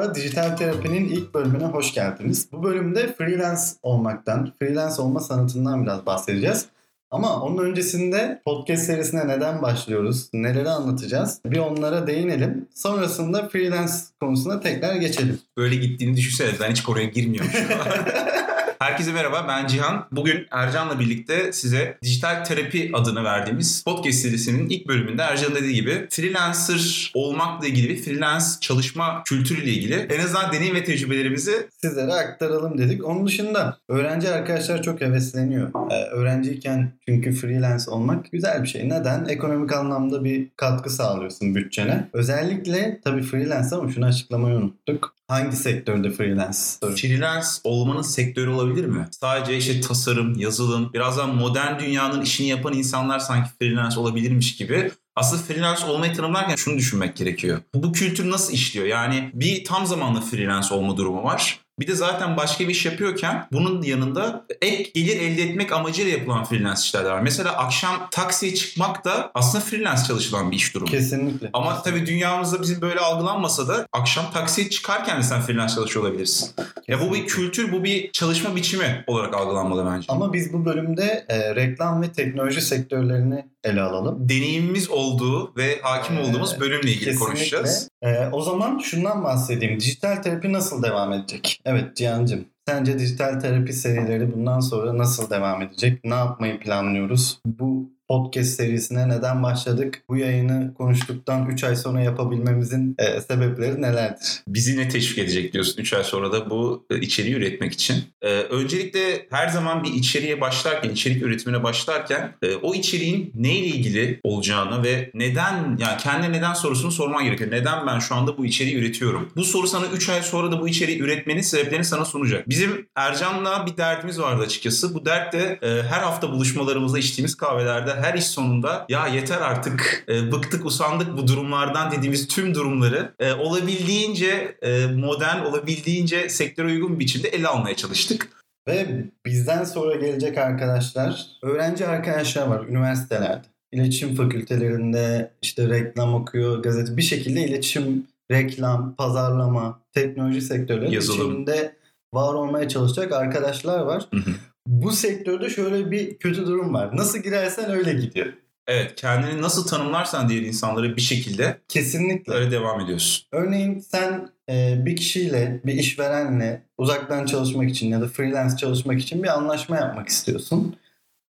Merhaba, Dijital Terapi'nin ilk bölümüne hoş geldiniz. Bu bölümde freelance olmaktan, freelance olma sanatından biraz bahsedeceğiz. Ama onun öncesinde podcast serisine neden başlıyoruz, neleri anlatacağız bir onlara değinelim. Sonrasında freelance konusuna tekrar geçelim. Böyle gittiğini düşünsene ben hiç konuya girmiyorum şu an. Herkese merhaba ben Cihan. Bugün Ercan'la birlikte size dijital terapi adını verdiğimiz podcast serisinin ilk bölümünde Ercan dediği gibi freelancer olmakla ilgili bir freelance çalışma kültürüyle ilgili en azından deneyim ve tecrübelerimizi sizlere aktaralım dedik. Onun dışında öğrenci arkadaşlar çok hevesleniyor. Ee, öğrenciyken çünkü freelance olmak güzel bir şey. Neden? Ekonomik anlamda bir katkı sağlıyorsun bütçene. Özellikle tabii freelance ama şunu açıklamayı unuttuk. Hangi sektörde freelance? Freelance olmanın sektörü olabilir mi? Sadece işte tasarım, yazılım, birazdan modern dünyanın işini yapan insanlar sanki freelance olabilirmiş gibi aslında freelance olmayı tanımlarken şunu düşünmek gerekiyor. Bu kültür nasıl işliyor? Yani bir tam zamanlı freelance olma durumu var. Bir de zaten başka bir iş yapıyorken bunun yanında ek gelir elde etmek amacıyla yapılan freelance işler de var. Mesela akşam taksiye çıkmak da aslında freelance çalışılan bir iş durumu. Kesinlikle. Ama tabii dünyamızda bizim böyle algılanmasa da akşam taksiye çıkarken de sen freelance çalışıyor olabilirsin. Kesinlikle. Ya bu bir kültür, bu bir çalışma biçimi olarak algılanmalı bence. Ama biz bu bölümde e, reklam ve teknoloji sektörlerini ele alalım. Deneyimimiz olduğu ve hakim ee, olduğumuz bölümle ilgili kesinlikle. konuşacağız. Ee, o zaman şundan bahsedeyim. Dijital terapi nasıl devam edecek? Evet Cihan'cığım. Sence dijital terapi serileri bundan sonra nasıl devam edecek? Ne yapmayı planlıyoruz? Bu podcast serisine neden başladık? Bu yayını konuştuktan 3 ay sonra yapabilmemizin e, sebepleri nelerdir? Bizi ne teşvik edecek diyorsun 3 ay sonra da bu e, içeriği üretmek için? E, öncelikle her zaman bir içeriğe başlarken, içerik üretimine başlarken e, o içeriğin neyle ilgili olacağını ve neden, yani kendine neden sorusunu sorman gerekiyor. Neden ben şu anda bu içeriği üretiyorum? Bu soru sana 3 ay sonra da bu içeriği üretmenin sebeplerini sana sunacak. Bizim Ercan'la bir derdimiz vardı açıkçası. Bu dert de e, her hafta buluşmalarımızda içtiğimiz kahvelerde her iş sonunda ya yeter artık e, bıktık usandık bu durumlardan dediğimiz tüm durumları e, olabildiğince e, modern olabildiğince sektöre uygun bir biçimde ele almaya çalıştık. Ve bizden sonra gelecek arkadaşlar, öğrenci arkadaşlar var üniversitelerde. İletişim fakültelerinde işte reklam okuyor, gazete bir şekilde iletişim, reklam, pazarlama, teknoloji sektörleri içinde var olmaya çalışacak arkadaşlar var. Hı hı bu sektörde şöyle bir kötü durum var. Nasıl girersen öyle gidiyor. Evet kendini nasıl tanımlarsan diğer insanları bir şekilde kesinlikle öyle devam ediyorsun. Örneğin sen e, bir kişiyle bir işverenle uzaktan çalışmak için ya da freelance çalışmak için bir anlaşma yapmak istiyorsun.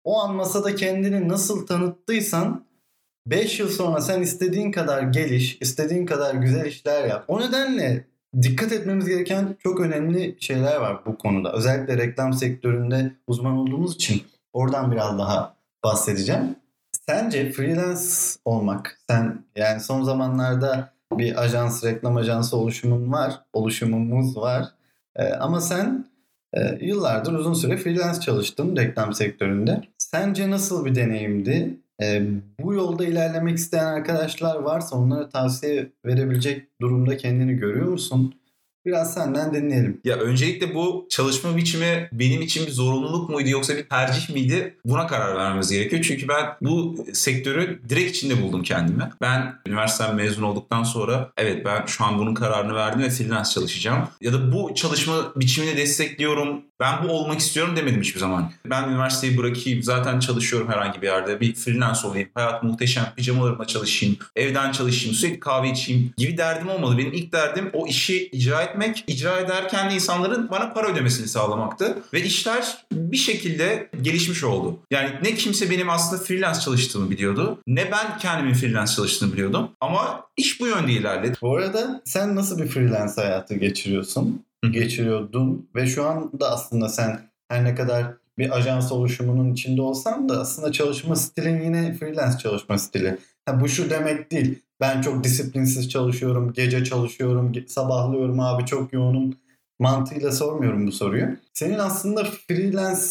O an masada kendini nasıl tanıttıysan 5 yıl sonra sen istediğin kadar geliş, istediğin kadar güzel işler yap. O nedenle dikkat etmemiz gereken çok önemli şeyler var bu konuda. Özellikle reklam sektöründe uzman olduğumuz için oradan biraz daha bahsedeceğim. Sence freelance olmak, sen yani son zamanlarda bir ajans, reklam ajansı oluşumun var, oluşumumuz var. Ee, ama sen e, yıllardır uzun süre freelance çalıştın reklam sektöründe. Sence nasıl bir deneyimdi? E, bu yolda ilerlemek isteyen arkadaşlar varsa onlara tavsiye verebilecek durumda kendini görüyor musun? Biraz senden dinleyelim. Ya öncelikle bu çalışma biçimi benim için bir zorunluluk muydu yoksa bir tercih miydi? Buna karar vermemiz gerekiyor. Çünkü ben bu sektörü direkt içinde buldum kendimi. Ben üniversiteden mezun olduktan sonra evet ben şu an bunun kararını verdim ve freelance çalışacağım. Ya da bu çalışma biçimini destekliyorum ben bu olmak istiyorum demedim hiçbir zaman. Ben üniversiteyi bırakayım, zaten çalışıyorum herhangi bir yerde. Bir freelance olayım, hayat muhteşem, pijamalarımla çalışayım, evden çalışayım, sürekli kahve içeyim gibi derdim olmadı. Benim ilk derdim o işi icra etmek. İcra ederken de insanların bana para ödemesini sağlamaktı. Ve işler bir şekilde gelişmiş oldu. Yani ne kimse benim aslında freelance çalıştığımı biliyordu, ne ben kendimin freelance çalıştığını biliyordum. Ama iş bu yönde ilerledi. Bu arada sen nasıl bir freelance hayatı geçiriyorsun? geçiriyordun ve şu anda aslında sen her ne kadar bir ajans oluşumunun içinde olsan da aslında çalışma stilin yine freelance çalışma stili. Ha, bu şu demek değil. Ben çok disiplinsiz çalışıyorum, gece çalışıyorum, sabahlıyorum abi çok yoğunum mantığıyla sormuyorum bu soruyu. Senin aslında freelance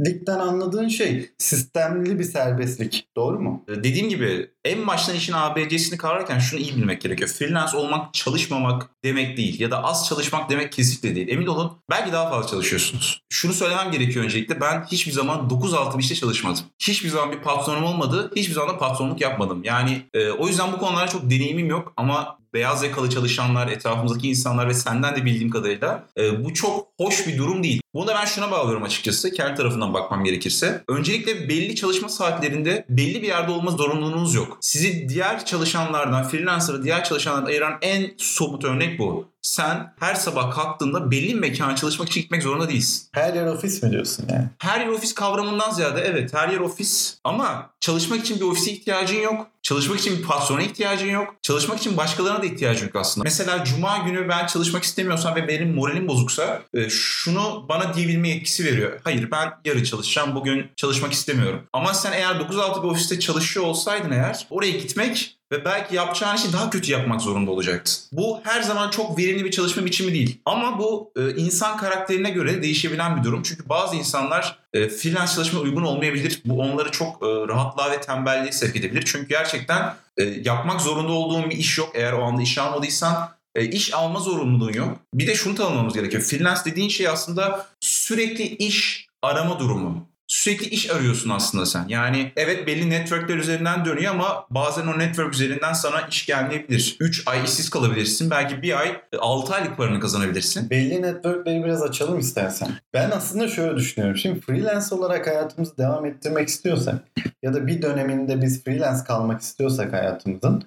Ligden anladığın şey sistemli bir serbestlik. Doğru mu? Ee, dediğim gibi en baştan işin ABC'sini kavrarken şunu iyi bilmek gerekiyor. Freelance olmak çalışmamak demek değil ya da az çalışmak demek kesinlikle değil. Emin olun belki daha fazla çalışıyorsunuz. Şunu söylemem gerekiyor öncelikle ben hiçbir zaman 9-6 bir işte çalışmadım. Hiçbir zaman bir patronum olmadı. Hiçbir zaman da patronluk yapmadım. Yani e, o yüzden bu konularda çok deneyimim yok ama beyaz yakalı çalışanlar, etrafımızdaki insanlar ve senden de bildiğim kadarıyla e, bu çok hoş bir durum değil. Bunu da ben şuna bağlıyorum açıkçası. Kendi tarafından bakmam gerekirse. Öncelikle belli çalışma saatlerinde belli bir yerde olma zorunluluğunuz yok. Sizi diğer çalışanlardan, freelancer'ı diğer çalışanlardan ayıran en somut örnek bu. Sen her sabah kalktığında belli bir mekana çalışmak için gitmek zorunda değilsin. Her yer ofis mi diyorsun yani? Her yer ofis kavramından ziyade evet her yer ofis ama çalışmak için bir ofise ihtiyacın yok. Çalışmak için bir patrona ihtiyacın yok. Çalışmak için başkalarına da ihtiyacın yok aslında. Mesela cuma günü ben çalışmak istemiyorsam ve benim moralim bozuksa e, şunu bana diyebilme yetkisi veriyor. Hayır ben yarın çalışacağım bugün çalışmak istemiyorum. Ama sen eğer 9-6 bir ofiste çalışıyor olsaydın eğer oraya gitmek ve belki yapacağın işi daha kötü yapmak zorunda olacaktın. Bu her zaman çok verimli bir çalışma biçimi değil. Ama bu e, insan karakterine göre değişebilen bir durum. Çünkü bazı insanlar e, freelance çalışma uygun olmayabilir. Bu onları çok e, rahatlığa ve tembelliğe sevk edebilir. Çünkü gerçekten e, yapmak zorunda olduğun bir iş yok. Eğer o anda iş almadıysan e, iş alma zorunluluğun yok. Bir de şunu tanımlamamız gerekiyor. Freelance dediğin şey aslında sürekli iş arama durumu sürekli iş arıyorsun aslında sen. Yani evet belli networkler üzerinden dönüyor ama bazen o network üzerinden sana iş gelmeyebilir. 3 ay işsiz kalabilirsin. Belki bir ay 6 aylık paranı kazanabilirsin. Belli networkleri biraz açalım istersen. Ben aslında şöyle düşünüyorum. Şimdi freelance olarak hayatımızı devam ettirmek istiyorsak ya da bir döneminde biz freelance kalmak istiyorsak hayatımızın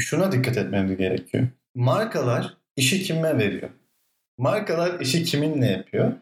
şuna dikkat etmemiz gerekiyor. Markalar işi kime veriyor? Markalar işi kiminle yapıyor?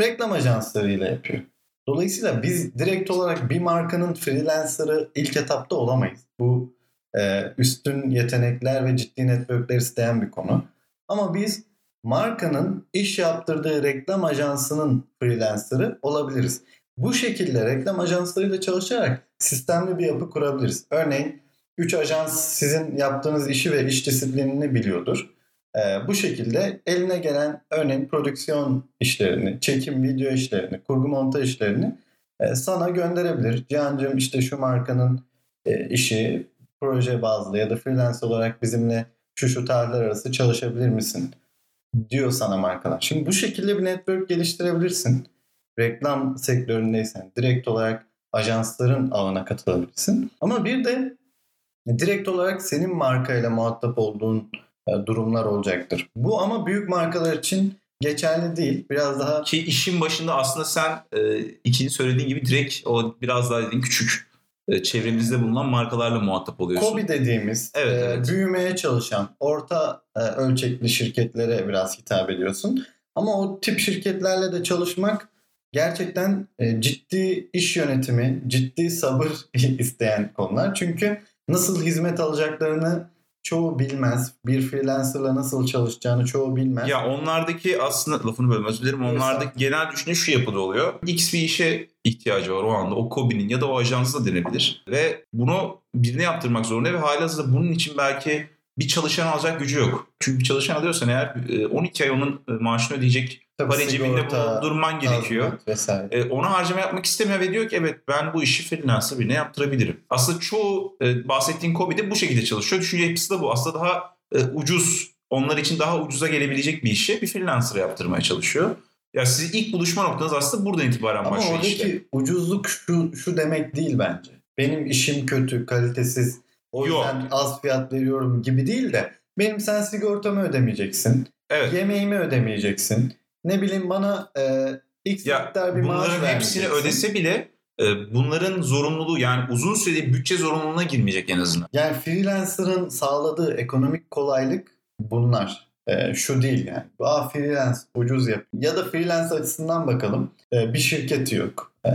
Reklam ajanslarıyla yapıyor. Dolayısıyla biz direkt olarak bir markanın freelancer'ı ilk etapta olamayız. Bu e, üstün yetenekler ve ciddi networkler isteyen bir konu. Ama biz markanın iş yaptırdığı reklam ajansının freelancer'ı olabiliriz. Bu şekilde reklam ajanslarıyla çalışarak sistemli bir yapı kurabiliriz. Örneğin 3 ajans sizin yaptığınız işi ve iş disiplinini biliyordur. Ee, bu şekilde eline gelen örneğin prodüksiyon işlerini, çekim video işlerini, kurgu montaj işlerini e, sana gönderebilir. Cihan'cığım işte şu markanın e, işi proje bazlı ya da freelance olarak bizimle şu şu tarihler arası çalışabilir misin? Diyor sana markalar. Şimdi bu şekilde bir network geliştirebilirsin. Reklam sektöründeysen direkt olarak ajansların ağına katılabilirsin. Ama bir de direkt olarak senin markayla muhatap olduğun e, durumlar olacaktır. Bu ama büyük markalar için geçerli değil. Biraz daha ki işin başında aslında sen e, ikinci söylediğin gibi direkt o biraz daha dediğin küçük e, çevremizde bulunan markalarla muhatap oluyorsun. Kobi dediğimiz evet, e, evet. büyümeye çalışan orta e, ölçekli şirketlere biraz hitap ediyorsun. Ama o tip şirketlerle de çalışmak gerçekten e, ciddi iş yönetimi, ciddi sabır isteyen konular. Çünkü nasıl hizmet alacaklarını çoğu bilmez. Bir freelancerla nasıl çalışacağını çoğu bilmez. Ya onlardaki aslında lafını bölüm özür dilerim. Onlardaki genel düşünce şu yapıda oluyor. X bir işe ihtiyacı var o anda. O Kobi'nin ya da o ajansı da denebilir. Ve bunu birine yaptırmak zorunda ve halihazırda bunun için belki bir çalışan alacak gücü yok. Çünkü bir çalışan alıyorsan eğer 12 ay onun maaşını ödeyecek Tabii para cebinde bulundurman gerekiyor. Vesaire. ona harcama yapmak istemiyor ve diyor ki evet ben bu işi freelancer birine yaptırabilirim. Aslında çoğu e, bahsettiğin Kobi'de bu şekilde çalışıyor. Düşünce yapısı da bu. Aslında daha e, ucuz, onlar için daha ucuza gelebilecek bir işi bir freelancer yaptırmaya çalışıyor. Ya sizin ilk buluşma noktanız aslında buradan itibaren Ama başlıyor oradaki işte. ucuzluk şu, şu demek değil bence. Benim işim kötü, kalitesiz. O yüzden Yok. az fiyat veriyorum gibi değil de benim sen sigortamı ödemeyeceksin. Evet. Yemeğimi ödemeyeceksin. Ne bileyim bana e, X Ya miktar bir maaş bunların hepsini ödese bile e, bunların zorunluluğu yani uzun süreli bütçe zorunluluğuna girmeyecek en azından. Yani freelancer'ın sağladığı ekonomik kolaylık bunlar. E, şu değil yani. Aa freelance ucuz yap. Ya da freelance açısından bakalım. E, bir şirketi yok. E,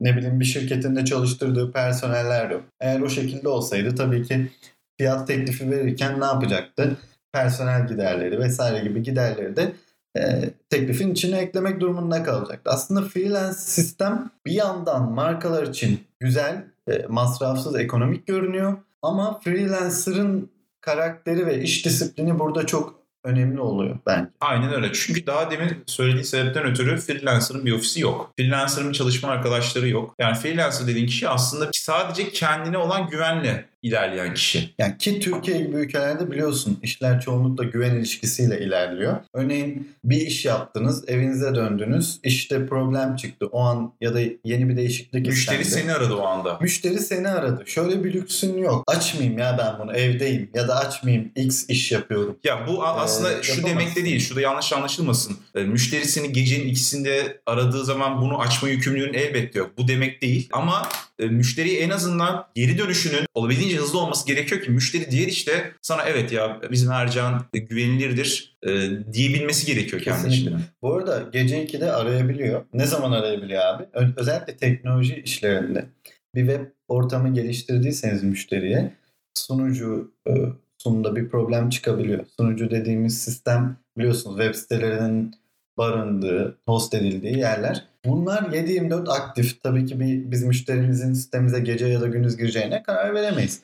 ne bileyim bir şirketinde çalıştırdığı personeller yok. Eğer o şekilde olsaydı tabii ki fiyat teklifi verirken ne yapacaktı? Personel giderleri vesaire gibi giderleri de e, teklifin içine eklemek durumunda kalacaktı. Aslında freelance sistem bir yandan markalar için güzel, e, masrafsız, ekonomik görünüyor. Ama freelancer'ın karakteri ve iş disiplini burada çok önemli oluyor bence. Aynen öyle. Çünkü daha demin söylediği sebepten ötürü freelancer'ın bir ofisi yok. Freelancer'ın çalışma arkadaşları yok. Yani freelancer dediğin kişi aslında sadece kendine olan güvenle ilerleyen kişi. Yani ki Türkiye gibi ülkelerde biliyorsun işler çoğunlukla güven ilişkisiyle ilerliyor. Örneğin bir iş yaptınız, evinize döndünüz, işte problem çıktı o an ya da yeni bir değişiklik Müşteri istendi. seni aradı o anda. Müşteri seni aradı. Şöyle bir lüksün yok. Açmayayım ya ben bunu evdeyim ya da açmayayım X iş yapıyorum. Ya bu a- aslında Ee, şu yapamazsın. demek de değil. Şurada yanlış anlaşılmasın. E, müşteri seni gecenin ikisinde aradığı zaman bunu açma yükümlülüğün elbette yok. Bu demek değil. Ama e, müşteriye en azından geri dönüşünün olabildiğince hızlı olması gerekiyor ki müşteri diğer işte sana evet ya bizim Ercan güvenilirdir e, diyebilmesi gerekiyor kendi içinde. Bu arada gece 2'de arayabiliyor. Ne zaman arayabiliyor abi? Ö- özellikle teknoloji işlerinde. Bir web ortamı geliştirdiyseniz müşteriye sunucu e, sunumda bir problem çıkabiliyor. Sunucu dediğimiz sistem biliyorsunuz web sitelerinin barındığı, host edildiği yerler. Bunlar 7-24 aktif. Tabii ki bir, biz müşterimizin sistemimize gece ya da gündüz gireceğine karar veremeyiz.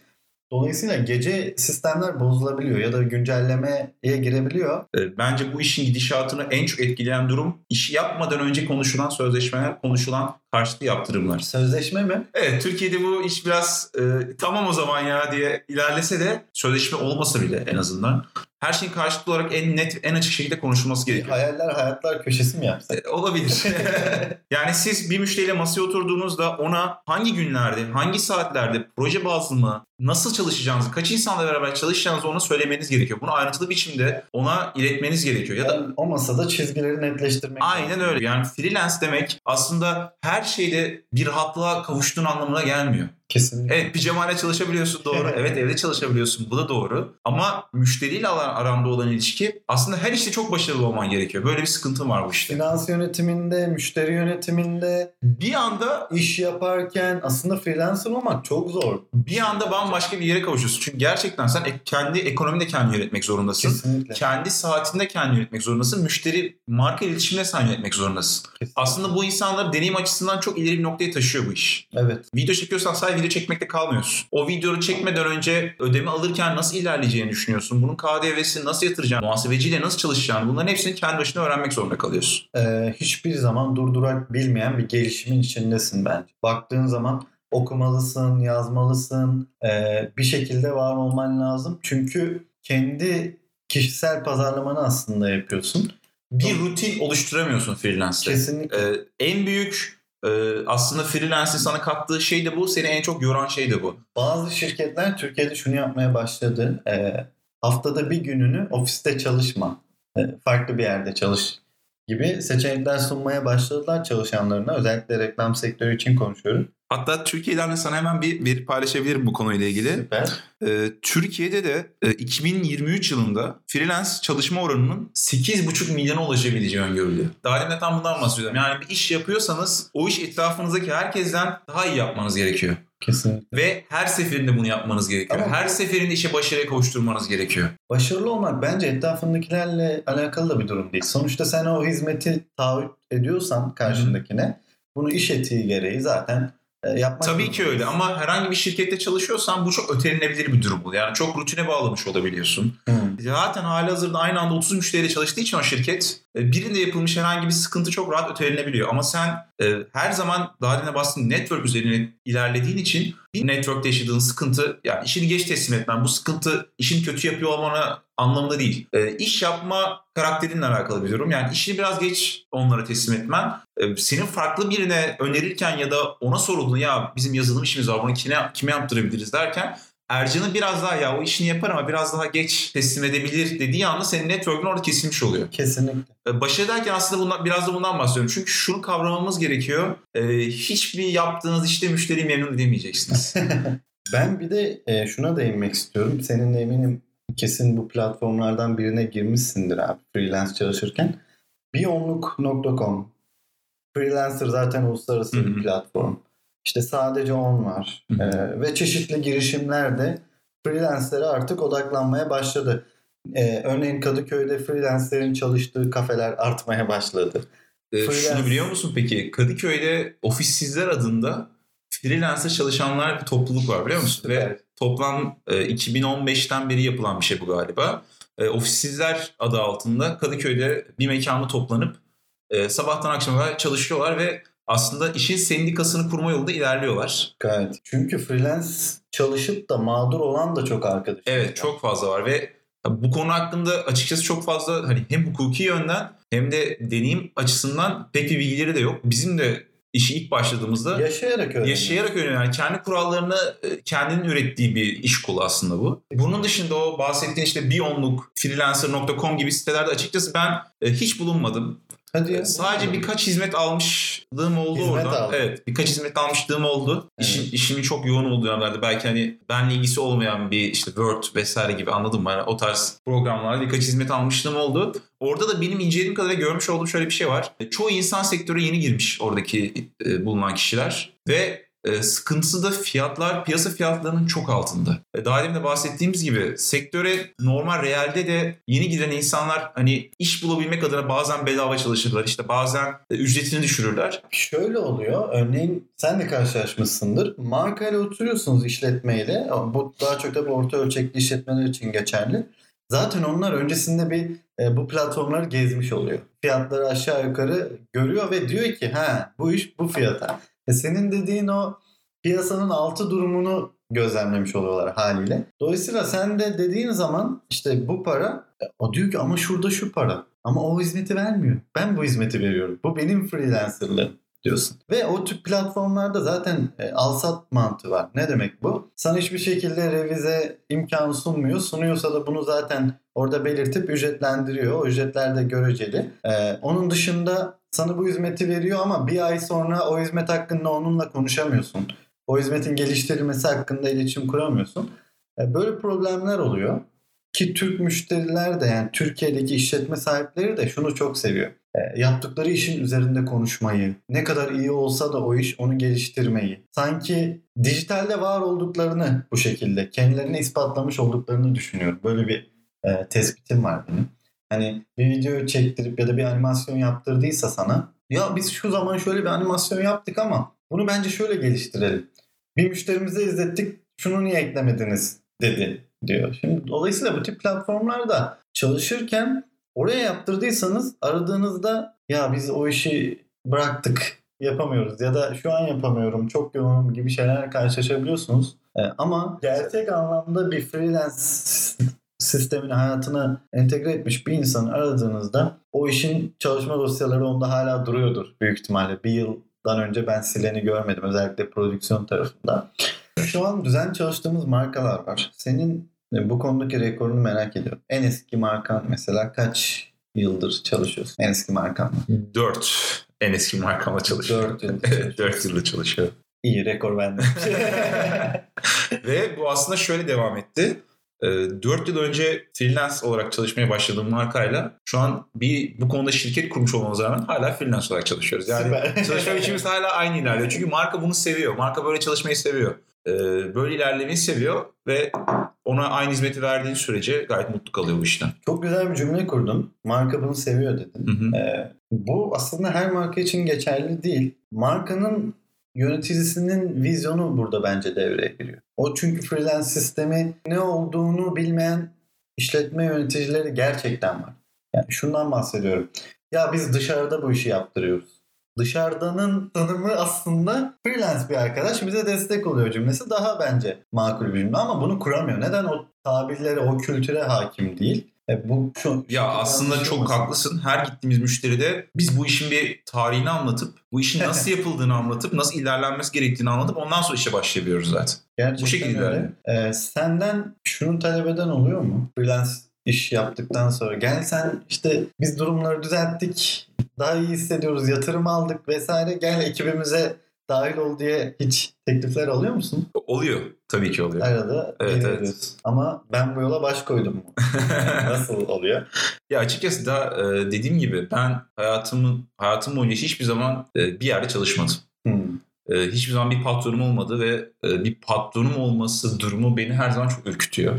Dolayısıyla gece sistemler bozulabiliyor ya da güncellemeye girebiliyor. E, Bence bu işin gidişatını en çok etkileyen durum işi yapmadan önce konuşulan sözleşmeler, konuşulan karşıtı yaptırımlar. Sözleşme mi? Evet Türkiye'de bu iş biraz e, tamam o zaman ya diye ilerlese de sözleşme olmasa bile en azından her şeyin karşılıklı olarak en net en açık şekilde konuşulması gerekiyor. Hayaller hayatlar köşesi mi yapsak? E, Olabilir. yani siz bir müşteriyle masaya oturduğunuzda ona hangi günlerde, hangi saatlerde, proje bazlı mı, nasıl çalışacağınızı, kaç insanla beraber çalışacağınızı ona söylemeniz gerekiyor. Bunu ayrıntılı biçimde ona iletmeniz gerekiyor. Ya da Yani o masada çizgileri netleştirmek Aynen lazım. öyle. Yani freelance demek aslında her şeyde bir rahatlığa kavuştuğun anlamına gelmiyor. Kesinlikle. Evet pijamayla çalışabiliyorsun doğru. Evet evde çalışabiliyorsun bu da doğru. Ama müşteriyle aranda olan ilişki aslında her işte çok başarılı olman gerekiyor. Böyle bir sıkıntı var bu işte. Finans yönetiminde, müşteri yönetiminde, Bir anda iş yaparken aslında freelancer olmak çok zor. bir anda bambaşka bir yere kavuşuyorsun. Çünkü gerçekten sen ek- kendi ekonomini de kendi yönetmek zorundasın. Kesinlikle. Kendi saatinde kendi yönetmek zorundasın. Müşteri marka iletişimine sen yönetmek zorundasın. Kesinlikle. Aslında bu insanları deneyim açısından çok ileri bir noktaya taşıyor bu iş. Evet. Video çekiyorsan sadece video çekmekte kalmıyorsun. O videoyu çekmeden önce ödeme alırken nasıl ilerleyeceğini düşünüyorsun. Bunun KDV'sini nasıl yatıracağını, muhasebeciyle nasıl çalışacağını bunların hepsini kendi başına öğrenmek zorunda kalıyorsun. Ee, hiçbir zaman durdurak bilmeyen bir gelişimin içindesin bence. Baktığın zaman okumalısın, yazmalısın, ee, bir şekilde var olman lazım. Çünkü kendi kişisel pazarlamanı aslında yapıyorsun. Bir rutin oluşturamıyorsun freelance'de. Kesinlikle. Ee, en büyük aslında freelance'in sana kattığı şey de bu. Seni en çok yoran şey de bu. Bazı şirketler Türkiye'de şunu yapmaya başladı. Ee, haftada bir gününü ofiste çalışma. Ee, farklı bir yerde çalış gibi seçenekler sunmaya başladılar çalışanlarına. Özellikle reklam sektörü için konuşuyorum. Hatta Türkiye'den de sana hemen bir veri paylaşabilirim bu konuyla ilgili. Süper. Ee, Türkiye'de de e, 2023 yılında freelance çalışma oranının 8,5 milyona ulaşabileceği öngörülüyor. Daha demin de tam bundan bahsediyorum. Yani bir iş yapıyorsanız o iş etrafınızdaki herkesten daha iyi yapmanız gerekiyor. Kesinlikle. Ve her seferinde bunu yapmanız gerekiyor. Ama- her seferinde işe başarıya kavuşturmanız gerekiyor. Başarılı olmak bence etrafındakilerle alakalı da bir durum değil. Sonuçta sen o hizmeti taahhüt ediyorsan karşındakine bunu iş etiği gereği zaten yapmak Tabii ki öyle ama herhangi bir şirkette çalışıyorsan bu çok ötelenebilir bir durum. Yani çok rutine bağlamış olabiliyorsun. Hı. Zaten hali hazırda aynı anda 30 müşteriyle çalıştığı için o şirket birinde yapılmış herhangi bir sıkıntı çok rahat ötelenebiliyor. Ama sen e, her zaman daha önce bahsettiğim network üzerine ilerlediğin için bir networkte yaşadığın sıkıntı yani işini geç teslim etmen bu sıkıntı işini kötü yapıyor olmana anlamında değil. E, iş yapma karakterinle alakalı bir durum. Yani işini biraz geç onlara teslim etmen e, senin farklı birine önerirken ya da ona sorulduğunda ya bizim yazılım işimiz var bunu kime, kime yaptırabiliriz derken Ercan'ın biraz daha ya o işini yapar ama biraz daha geç teslim edebilir dediği anda senin network'ün orada kesilmiş oluyor. Kesinlikle. E, Başarı derken aslında bundan, biraz da bundan bahsediyorum. Çünkü şunu kavramamız gerekiyor. E, hiçbir yaptığınız işte müşteriyi memnun edemeyeceksiniz. Ben bir de e, şuna değinmek istiyorum. Senin de eminim kesin bu platformlardan birine girmişsindir abi freelance çalışırken. Biyonluk.com Freelancer zaten uluslararası bir platform. İşte sadece on var. Hı hı. E, ve çeşitli girişimler de freelancer'e artık odaklanmaya başladı. E, örneğin Kadıköy'de freelancer'in çalıştığı kafeler artmaya başladı. E, Freelance. şunu biliyor musun peki? Kadıköy'de ofissizler adında freelancer çalışanlar bir topluluk var biliyor musun? Süper. Ve toplam e, 2015'ten beri yapılan bir şey bu galiba. E, ofissizler adı altında Kadıköy'de bir mekanda toplanıp e, sabahtan akşama kadar çalışıyorlar ve aslında işin sendikasını kurma yolunda ilerliyorlar. Gayet. Çünkü freelance çalışıp da mağdur olan da çok arkadaş. Evet çok fazla var ve bu konu hakkında açıkçası çok fazla hani hem hukuki yönden hem de deneyim açısından pek bir bilgileri de yok. Bizim de işi ilk başladığımızda yaşayarak öğreniyor. Yaşayarak öğreniyor. Yani kendi kurallarını e, kendinin ürettiği bir iş kolu aslında bu. Bunun dışında o bahsettiğin işte Bionluk, freelancer.com gibi sitelerde açıkçası ben e, hiç bulunmadım. Hadi ya. Sadece birkaç hizmet almışlığım oldu Hizmet orada. aldın. Evet, birkaç hizmet almışlığım oldu. Evet. İşin, işimin çok yoğun olduğu dönemlerde belki hani benle ilgisi olmayan bir işte Word vesaire gibi anladım mı? Yani o tarz programlarda birkaç hizmet almışlığım oldu. Orada da benim incelediğim kadarıyla görmüş olduğum şöyle bir şey var. E, Çoğu insan sektöre yeni girmiş oradaki e, bulunan kişiler ve e, sıkıntısı da fiyatlar piyasa fiyatlarının çok altında. Daha demin de bahsettiğimiz gibi sektöre normal realde de yeni giren insanlar hani iş bulabilmek adına bazen bedava çalışırlar. işte bazen e, ücretini düşürürler. Şöyle oluyor. Örneğin sen de karşılaşmışsındır. Markayla oturuyorsunuz işletmeyle. Bu daha çok da orta ölçekli işletmeler için geçerli. Zaten onlar öncesinde bir e, bu platformları gezmiş oluyor. Fiyatları aşağı yukarı görüyor ve diyor ki ha bu iş bu fiyata. E senin dediğin o piyasanın altı durumunu gözlemlemiş oluyorlar haliyle. Dolayısıyla sen de dediğin zaman işte bu para e, o diyor ki ama şurada şu para. Ama o hizmeti vermiyor. Ben bu hizmeti veriyorum. Bu benim freelancerlığım diyorsun. Ve o tip platformlarda zaten e, al-sat mantığı var. Ne demek bu? Sana hiçbir şekilde revize imkanı sunmuyor. Sunuyorsa da bunu zaten orada belirtip ücretlendiriyor. O ücretler de göreceli. E, onun dışında sana bu hizmeti veriyor ama bir ay sonra o hizmet hakkında onunla konuşamıyorsun. O hizmetin geliştirilmesi hakkında iletişim kuramıyorsun. E, böyle problemler oluyor. Ki Türk müşteriler de yani Türkiye'deki işletme sahipleri de şunu çok seviyor. E, yaptıkları işin üzerinde konuşmayı, ne kadar iyi olsa da o iş onu geliştirmeyi. Sanki dijitalde var olduklarını bu şekilde kendilerini ispatlamış olduklarını düşünüyorum. Böyle bir e, tespitim var benim. Hani bir video çektirip ya da bir animasyon yaptırdıysa sana ya biz şu zaman şöyle bir animasyon yaptık ama bunu bence şöyle geliştirelim. Bir müşterimize izlettik şunu niye eklemediniz dedi diyor. Şimdi dolayısıyla bu tip platformlarda çalışırken oraya yaptırdıysanız aradığınızda ya biz o işi bıraktık yapamıyoruz ya da şu an yapamıyorum çok yoğunum gibi şeylerle karşılaşabiliyorsunuz. Ee, ama gerçek anlamda bir freelance sistemini hayatına entegre etmiş bir insanı aradığınızda o işin çalışma dosyaları onda hala duruyordur büyük ihtimalle. Bir yıldan önce ben sileni görmedim özellikle prodüksiyon tarafında. Şu an düzen çalıştığımız markalar var. Senin e, bu konudaki rekorunu merak ediyorum. En eski markan mesela kaç yıldır çalışıyorsun? En eski markan mı? 4 en eski markamla çalışıyorum. 4 yıldır Evet, çalışıyorsun. 4 yılda çalışıyorum. İyi rekor bende. Ve bu aslında şöyle devam etti. 4 yıl önce freelance olarak çalışmaya başladığım markayla şu an bir bu konuda şirket kurmuş olmamıza rağmen hala freelance olarak çalışıyoruz. Yani Süper. çalışma biçimimiz hala aynı ilerliyor. Çünkü marka bunu seviyor. Marka böyle çalışmayı seviyor. Ee, Böyle ilerlemeyi seviyor ve ona aynı hizmeti verdiğin sürece gayet mutlu kalıyor bu işten. Çok güzel bir cümle kurdun. Marka bunu seviyor dedin. Hı hı. Ee, bu aslında her marka için geçerli değil. Markanın yöneticisinin vizyonu burada bence devreye giriyor. O çünkü freelance sistemi ne olduğunu bilmeyen işletme yöneticileri gerçekten var. Yani şundan bahsediyorum. Ya biz dışarıda bu işi yaptırıyoruz. Dışarıdanın tanımı aslında freelance bir arkadaş bize destek oluyor cümlesi daha bence makul bir cümle ama bunu kuramıyor. Neden o tabirlere, o kültüre hakim değil? E bu şu, Ya aslında çok haklısın. Her gittiğimiz müşteride biz bu işin bir tarihini anlatıp, bu işin nasıl yapıldığını anlatıp, nasıl ilerlenmesi gerektiğini anlatıp ondan sonra işe başlayabiliyoruz zaten. Gerçekten Bu şekilde öyle. Ee, senden şunu talep eden oluyor mu? Freelance iş yaptıktan sonra gel sen işte biz durumları düzelttik daha iyi hissediyoruz yatırım aldık vesaire gel ekibimize dahil ol diye hiç teklifler alıyor musun? Oluyor. Tabii ki oluyor. Arada Evet, evet. Ama ben bu yola baş koydum mu? Nasıl oluyor? Ya açıkçası da e, dediğim gibi ben hayatımın hayatım boyunca hiçbir zaman e, bir yerde çalışmadım. Hmm. E, hiçbir zaman bir patronum olmadı ve bir patronum olması durumu beni her zaman çok ürkütüyor.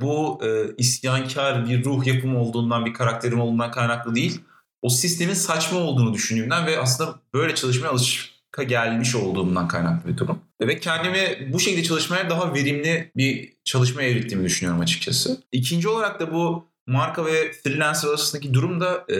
Bu isyankar bir ruh yapım olduğundan, bir karakterim olduğundan kaynaklı değil. O sistemin saçma olduğunu düşündüğümden ve aslında böyle çalışmaya alışka gelmiş olduğumdan kaynaklı bir durum. Ve kendimi bu şekilde çalışmaya daha verimli bir çalışma evrildiğimi düşünüyorum açıkçası. İkinci olarak da bu marka ve freelancer arasındaki durum da e,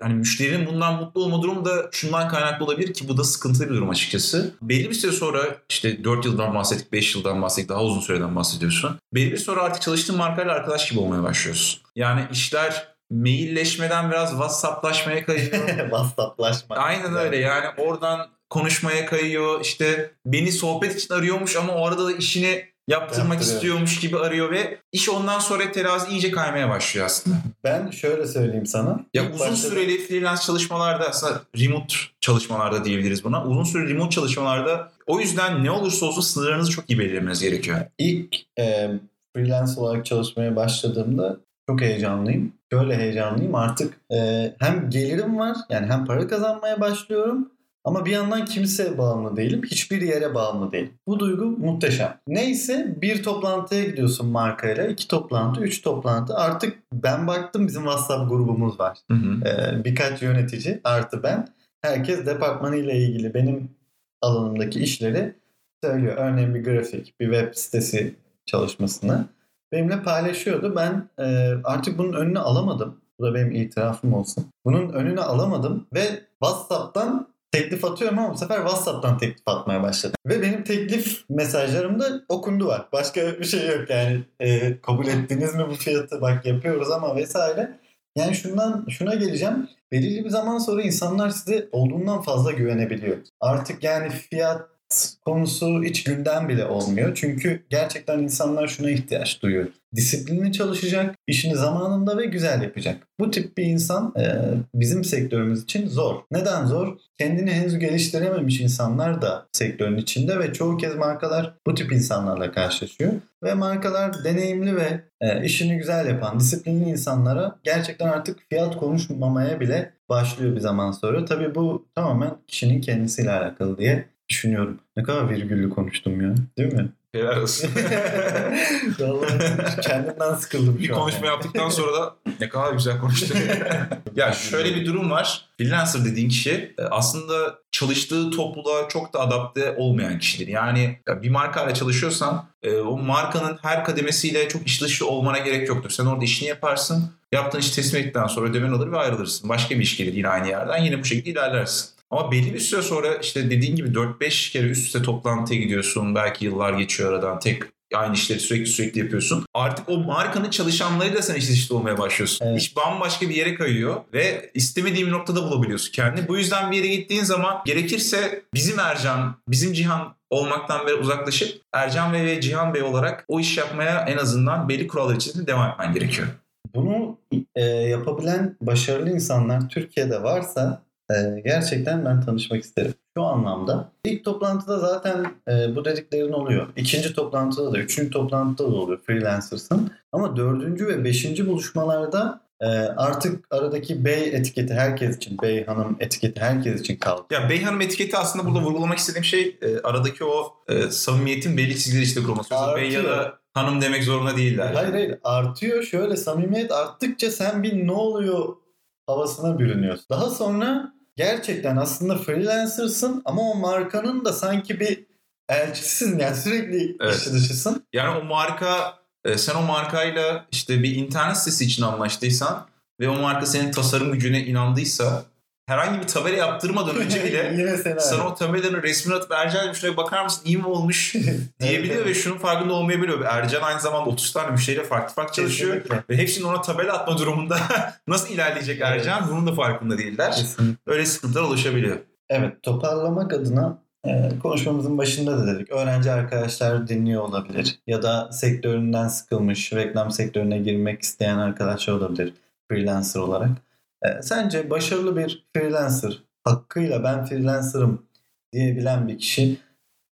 hani müşterinin bundan mutlu olma durumu da şundan kaynaklı olabilir ki bu da sıkıntılı bir durum açıkçası. Belli bir süre sonra işte 4 yıldan bahsettik, 5 yıldan bahsettik, daha uzun süreden bahsediyorsun. Belli bir sonra artık çalıştığın markayla arkadaş gibi olmaya başlıyorsun. Yani işler mailleşmeden biraz WhatsApp'laşmaya kayıyor. WhatsApp'laşma. Aynen öyle yani oradan konuşmaya kayıyor. İşte beni sohbet için arıyormuş ama o arada da işini yaptırmak Yaptırıyor. istiyormuş gibi arıyor ve iş ondan sonra terazi iyice kaymaya başlıyor aslında. Ben şöyle söyleyeyim sana. Ya İlk uzun başta- süreli freelance çalışmalarda aslında remote çalışmalarda diyebiliriz buna. Uzun süreli remote çalışmalarda o yüzden ne olursa olsun sınırlarınızı çok iyi belirlemeniz gerekiyor. İlk e, freelance olarak çalışmaya başladığımda çok heyecanlıyım. Şöyle heyecanlıyım artık e, hem gelirim var yani hem para kazanmaya başlıyorum ama bir yandan kimseye bağımlı değilim. Hiçbir yere bağımlı değilim. Bu duygu muhteşem. Neyse bir toplantıya gidiyorsun markayla. iki toplantı, üç toplantı. Artık ben baktım bizim WhatsApp grubumuz var. Hı hı. Ee, birkaç yönetici artı ben. Herkes departmanı ile ilgili benim alanımdaki işleri söylüyor. Örneğin bir grafik, bir web sitesi çalışmasını benimle paylaşıyordu. Ben e, artık bunun önünü alamadım. Bu da benim itirafım olsun. Bunun önünü alamadım ve WhatsApp'tan teklif atıyorum ama bu sefer WhatsApp'tan teklif atmaya başladım. Ve benim teklif mesajlarımda okundu var. Başka bir şey yok yani. E, kabul ettiniz mi bu fiyatı? Bak yapıyoruz ama vesaire. Yani şundan şuna geleceğim. Belirli bir zaman sonra insanlar size olduğundan fazla güvenebiliyor. Artık yani fiyat konusu hiç gündem bile olmuyor. Çünkü gerçekten insanlar şuna ihtiyaç duyuyor. Disiplinli çalışacak, işini zamanında ve güzel yapacak. Bu tip bir insan e, bizim sektörümüz için zor. Neden zor? Kendini henüz geliştirememiş insanlar da sektörün içinde ve çoğu kez markalar bu tip insanlarla karşılaşıyor. Ve markalar deneyimli ve e, işini güzel yapan, disiplinli insanlara gerçekten artık fiyat konuşmamaya bile başlıyor bir zaman sonra. Tabii bu tamamen kişinin kendisiyle alakalı diye düşünüyorum. Ne kadar virgüllü konuştum ya. Değil mi? Helal olsun. Vallahi kendimden sıkıldım bir konuşma yaptıktan sonra da ne kadar güzel konuştu. ya şöyle bir durum var. Freelancer dediğin kişi e, aslında çalıştığı topluluğa çok da adapte olmayan kişidir. Yani ya bir markayla çalışıyorsan e, o markanın her kademesiyle çok iş dışı olmana gerek yoktur. Sen orada işini yaparsın. Yaptığın işi teslim ettikten sonra ödemeni alır ve ayrılırsın. Başka bir iş gelir yine aynı yerden. Yine bu şekilde ilerlersin. Ama belli bir süre sonra işte dediğin gibi 4-5 kere üst üste toplantıya gidiyorsun. Belki yıllar geçiyor aradan. Tek aynı işleri sürekli sürekli yapıyorsun. Artık o markanın çalışanlarıyla sen iş dışında olmaya başlıyorsun. Evet. İş bambaşka bir yere kayıyor ve istemediğin noktada bulabiliyorsun kendini. Bu yüzden bir yere gittiğin zaman gerekirse bizim Ercan, bizim Cihan olmaktan beri uzaklaşıp Ercan Bey ve Cihan Bey olarak o iş yapmaya en azından belli kurallar içerisinde devam etmen gerekiyor. Bunu e, yapabilen başarılı insanlar Türkiye'de varsa e, gerçekten ben tanışmak isterim. Şu anlamda ilk toplantıda zaten e, bu dediklerin oluyor. İkinci toplantıda da, üçüncü toplantıda da oluyor freelancers'ın. Ama dördüncü ve beşinci buluşmalarda e, artık aradaki bey etiketi herkes için, bey hanım etiketi herkes için kaldı. Ya Bey Hanım etiketi aslında burada vurgulamak istediğim şey e, aradaki o e, samimiyetin belli çizgileri içinde kurulması. Bey ya da hanım demek zorunda değiller. Hayır hayır artıyor şöyle samimiyet arttıkça sen bir ne oluyor havasına bürünüyorsun. Daha sonra gerçekten aslında freelancer'sın ama o markanın da sanki bir elçisisin yani sürekli Evet. işi dışısın. Yani o marka e, sen o markayla işte bir internet sitesi için anlaştıysan ve o marka senin tasarım gücüne inandıysa herhangi bir tabela yaptırmadan önce bile sana o tabelanın resmini atıp Ercan şuraya bakar mısın iyi mi olmuş diyebiliyor Evet, ve şunun farkında olmayabiliyor. Ercan aynı zamanda 30 tane müşteriyle farklı farklı çalışıyor Kesinlikle. ve hepsinin ona tabela atma durumunda nasıl ilerleyecek Evet. Ercan bunun da farkında değiller. Kesinlikle. Öyle sıkıntılar oluşabiliyor. Evet toparlamak adına e, konuşmamızın başında da dedik. Öğrenci arkadaşlar dinliyor olabilir. Ya da sektöründen sıkılmış, reklam sektörüne girmek isteyen arkadaşlar olabilir freelancer olarak. E, sence başarılı bir freelancer, hakkıyla ben freelancer'ım diyebilen bir kişi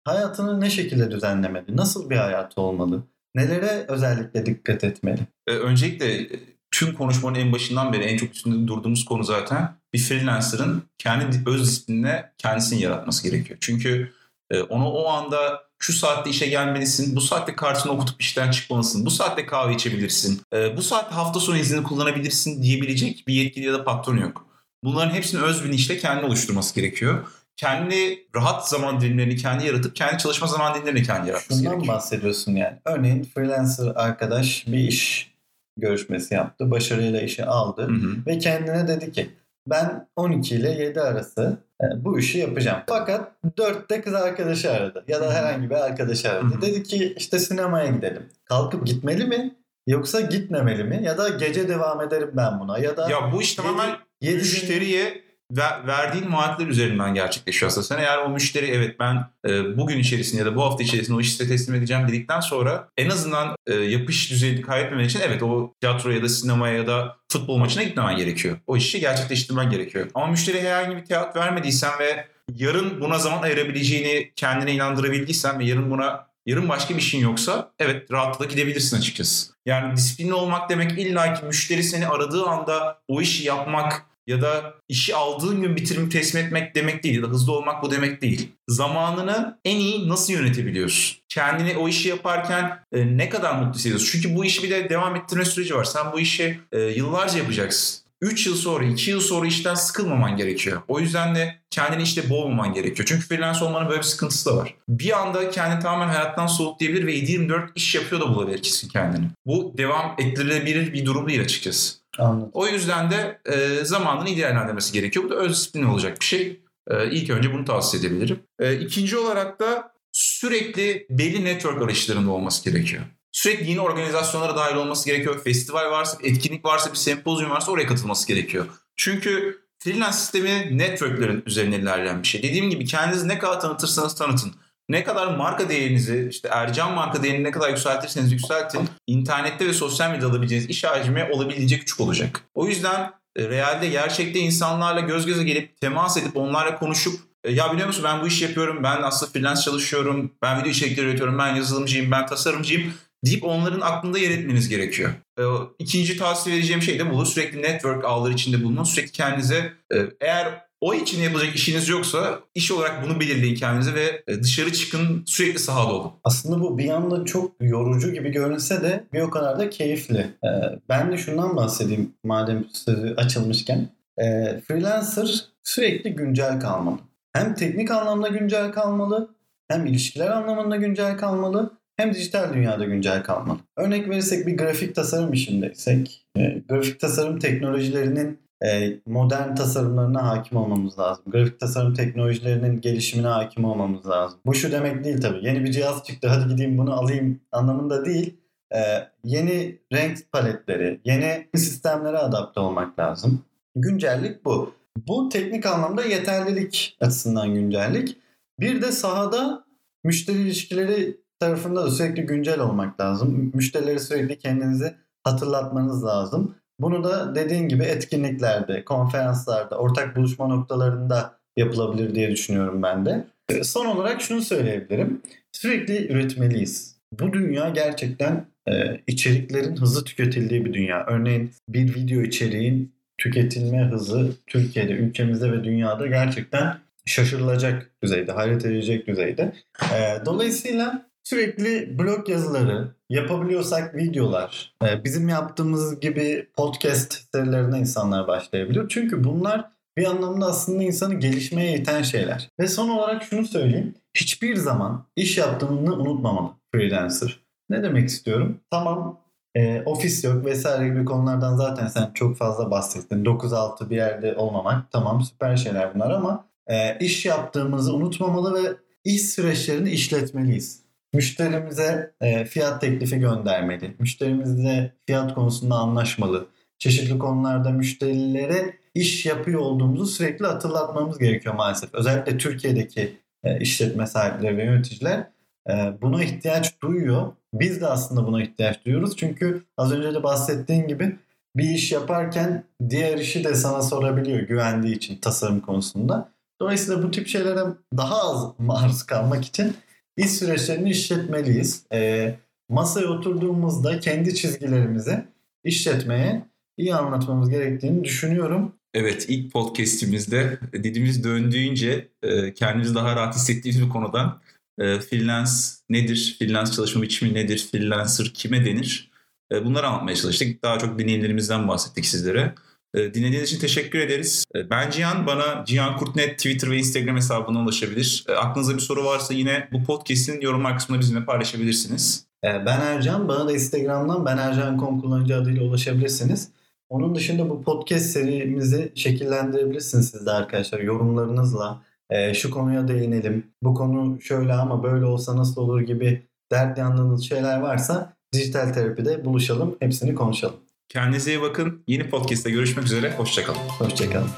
hayatını ne şekilde düzenlemeli? Nasıl bir hayatı olmalı? Nelere özellikle dikkat etmeli? Ee, öncelikle e, tüm konuşmanın en başından beri en çok üstünde durduğumuz konu zaten bir freelancer'ın kendi di- öz disiplinine kendisini yaratması gerekiyor. Çünkü e, ona o anda şu saatte işe gelmelisin, bu saatte kartını okutup işten çıkmalısın, bu saatte kahve içebilirsin, e, bu saatte hafta sonu iznini kullanabilirsin diyebilecek bir yetkili ya da patron yok. Bunların hepsini öz bilinçle kendi oluşturması gerekiyor. Kendi rahat zaman dilimlerini kendi yaratıp kendi çalışma zaman dilimlerini kendi yaratması Şundan gerekiyor. bahsediyorsun yani. Örneğin freelancer arkadaş bir iş görüşmesi yaptı. Başarıyla işi aldı. Hı hı. Ve kendine dedi ki ben 12 ile 7 arası e, bu işi yapacağım. Fakat 4'te kız arkadaşı aradı. Ya da herhangi bir arkadaşı aradı. Dedi ki işte sinemaya gidelim. Kalkıp gitmeli mi? Yoksa gitmemeli mi? Ya da gece devam ederim ben buna. Ya da Ya bu iş tamamen müşteriye ver- verdiğin vaatler üzerinden gerçekleşiyor aslında. Sen eğer o müşteri evet ben e, bugün içerisinde ya da bu hafta içerisinde o işi size teslim edeceğim dedikten sonra en azından e, yapış düzeyini kaybetmemen için evet o tiyatroya ya da sinemaya ya da futbol maçına gitmemen gerekiyor. O işi gerçekleştirmen gerekiyor. Ama müşteriye herhangi bir teat vermediysen ve yarın buna zaman ayırabileceğini kendine inandırabildiysen ve yarın buna yarın başka bir işin yoksa evet rahatlıkla gidebilirsin açıkçası. Yani disiplinli olmak demek illa ki müşteri seni aradığı anda o işi yapmak ya da işi aldığın gün bitirimi teslim etmek demek değil ya da hızlı olmak bu demek değil. Zamanını en iyi nasıl yönetebiliyorsun? Kendini o işi yaparken e, ne kadar mutlu hissediyorsun? Çünkü bu işi bir de devam ettirme süreci var. Sen bu işi e, yıllarca yapacaksın. 3 yıl sonra, 2 yıl sonra işten sıkılmaman gerekiyor. O yüzden de kendini işte boğmaman gerekiyor. Çünkü freelance olmanın böyle bir sıkıntısı da var. Bir anda kendini tamamen hayattan soğuklayabilir ve 7-24 iş yapıyor da bulabilir kesin kendini. Bu devam ettirilebilir bir durum değil açıkçası. Anladım. O yüzden de e, zamanını iyi değerlendirmesi gerekiyor. Bu da öz disiplin olacak bir şey. E, ilk önce bunu tavsiye edebilirim. E, ikinci olarak da sürekli belli network arayışlarında olması gerekiyor. Sürekli yeni organizasyonlara dahil olması gerekiyor. Festival varsa, etkinlik varsa, bir sempozyum varsa oraya katılması gerekiyor. Çünkü freelance sistemi networklerin üzerine ilerleyen bir şey. Dediğim gibi kendinizi ne kadar tanıtırsanız tanıtın. Ne kadar marka değerinizi, işte Ercan marka değerini ne kadar yükseltirseniz yükseltin. internette ve sosyal medyada alabileceğiniz iş hacmi olabildiğince küçük olacak. O yüzden e, realde gerçekte insanlarla göz göze gelip temas edip onlarla konuşup e, ya biliyor musun ben bu işi yapıyorum, ben aslında freelance çalışıyorum, ben video içerikleri üretiyorum, ben yazılımcıyım, ben tasarımcıyım deyip onların aklında yer etmeniz gerekiyor. E, İkinci tavsiye vereceğim şey de bu. Sürekli network ağları içinde bulunun. Sürekli kendinize eğer o için yapılacak işiniz yoksa iş olarak bunu belirleyin kendinize ve e, dışarı çıkın sürekli sahada olun. Aslında bu bir yandan çok yorucu gibi görünse de bir o kadar da keyifli. Ee, ben de şundan bahsedeyim madem sözü açılmışken. Ee, freelancer sürekli güncel kalmalı. Hem teknik anlamda güncel kalmalı, hem ilişkiler anlamında güncel kalmalı, hem dijital dünyada güncel kalmalı. Örnek verirsek bir grafik tasarım işindeysek, e, grafik tasarım teknolojilerinin e, modern tasarımlarına hakim olmamız lazım. Grafik tasarım teknolojilerinin gelişimine hakim olmamız lazım. Bu şu demek değil tabii. Yeni bir cihaz çıktı hadi gideyim bunu alayım anlamında değil. E, yeni renk paletleri, yeni sistemlere adapte olmak lazım. Güncellik bu. Bu teknik anlamda yeterlilik açısından güncellik. Bir de sahada müşteri ilişkileri tarafında da sürekli güncel olmak lazım. Müşterileri sürekli kendinizi hatırlatmanız lazım. Bunu da dediğin gibi etkinliklerde, konferanslarda, ortak buluşma noktalarında yapılabilir diye düşünüyorum ben de. Ee, Son olarak şunu söyleyebilirim. Sürekli üretmeliyiz. Bu dünya gerçekten e, içeriklerin hızlı tüketildiği bir dünya. Örneğin bir video içeriğin tüketilme hızı Türkiye'de, ülkemizde ve dünyada gerçekten şaşırılacak düzeyde, hayret edecek düzeyde. Ee, dolayısıyla sürekli blog yazıları, yapabiliyorsak videolar, e, bizim yaptığımız gibi podcast serilerine insanlar başlayabiliyor. Çünkü bunlar bir anlamda aslında insanı gelişmeye iten şeyler. Ve son olarak şunu söyleyeyim. Hiçbir zaman iş yaptığını unutmamalı freelancer. Ne demek istiyorum? Tamam e, ofis yok vesaire gibi konulardan zaten sen çok fazla bahsettin. 9-6 bir yerde olmamak tamam süper şeyler bunlar ama e, iş yaptığımızı unutmamalı ve iş süreçlerini işletmeliyiz. Müşterimize e, fiyat teklifi göndermeli. Müşterimizle fiyat konusunda anlaşmalı. Çeşitli konularda müşterilere iş yapıyor olduğumuzu sürekli hatırlatmamız gerekiyor maalesef. Özellikle Türkiye'deki e, işletme sahipleri ve yöneticiler e, buna ihtiyaç duyuyor. Biz de aslında buna ihtiyaç duyuyoruz. Çünkü az önce de bahsettiğim gibi bir iş yaparken diğer işi de sana sorabiliyor güvendiği için tasarım konusunda. Dolayısıyla bu tip şeylere daha az maruz kalmak için iş süreçlerini işletmeliyiz. E, masaya oturduğumuzda kendi çizgilerimizi işletmeye iyi anlatmamız gerektiğini düşünüyorum. Evet ilk podcastimizde dilimiz döndüğünce e, kendimizi daha rahat hissettiğimiz bir konudan e, freelance nedir, freelance çalışma biçimi nedir, freelancer kime denir e, bunları anlatmaya çalıştık. Daha çok deneyimlerimizden bahsettik sizlere. E, dinlediğiniz için teşekkür ederiz. E, ben Cihan. Bana Cihan Kurtnet Twitter ve Instagram hesabına ulaşabilir. E, aklınızda bir soru varsa yine bu podcast'in yorumlar kısmında bizimle paylaşabilirsiniz. Ee, Ben Ercan. Bana da Instagram'dan ben Ercan.com kullanıcı adıyla ulaşabilirsiniz. Onun dışında bu podcast serimizi şekillendirebilirsiniz siz de arkadaşlar yorumlarınızla. Ee, şu konuya değinelim. Bu konu şöyle ama böyle olsa nasıl olur gibi dert yandığınız şeyler varsa dijital terapide buluşalım. Hepsini konuşalım. Kendinize iyi bakın. Yeni podcast'te görüşmek üzere. Hoşçakalın. Hoşçakalın.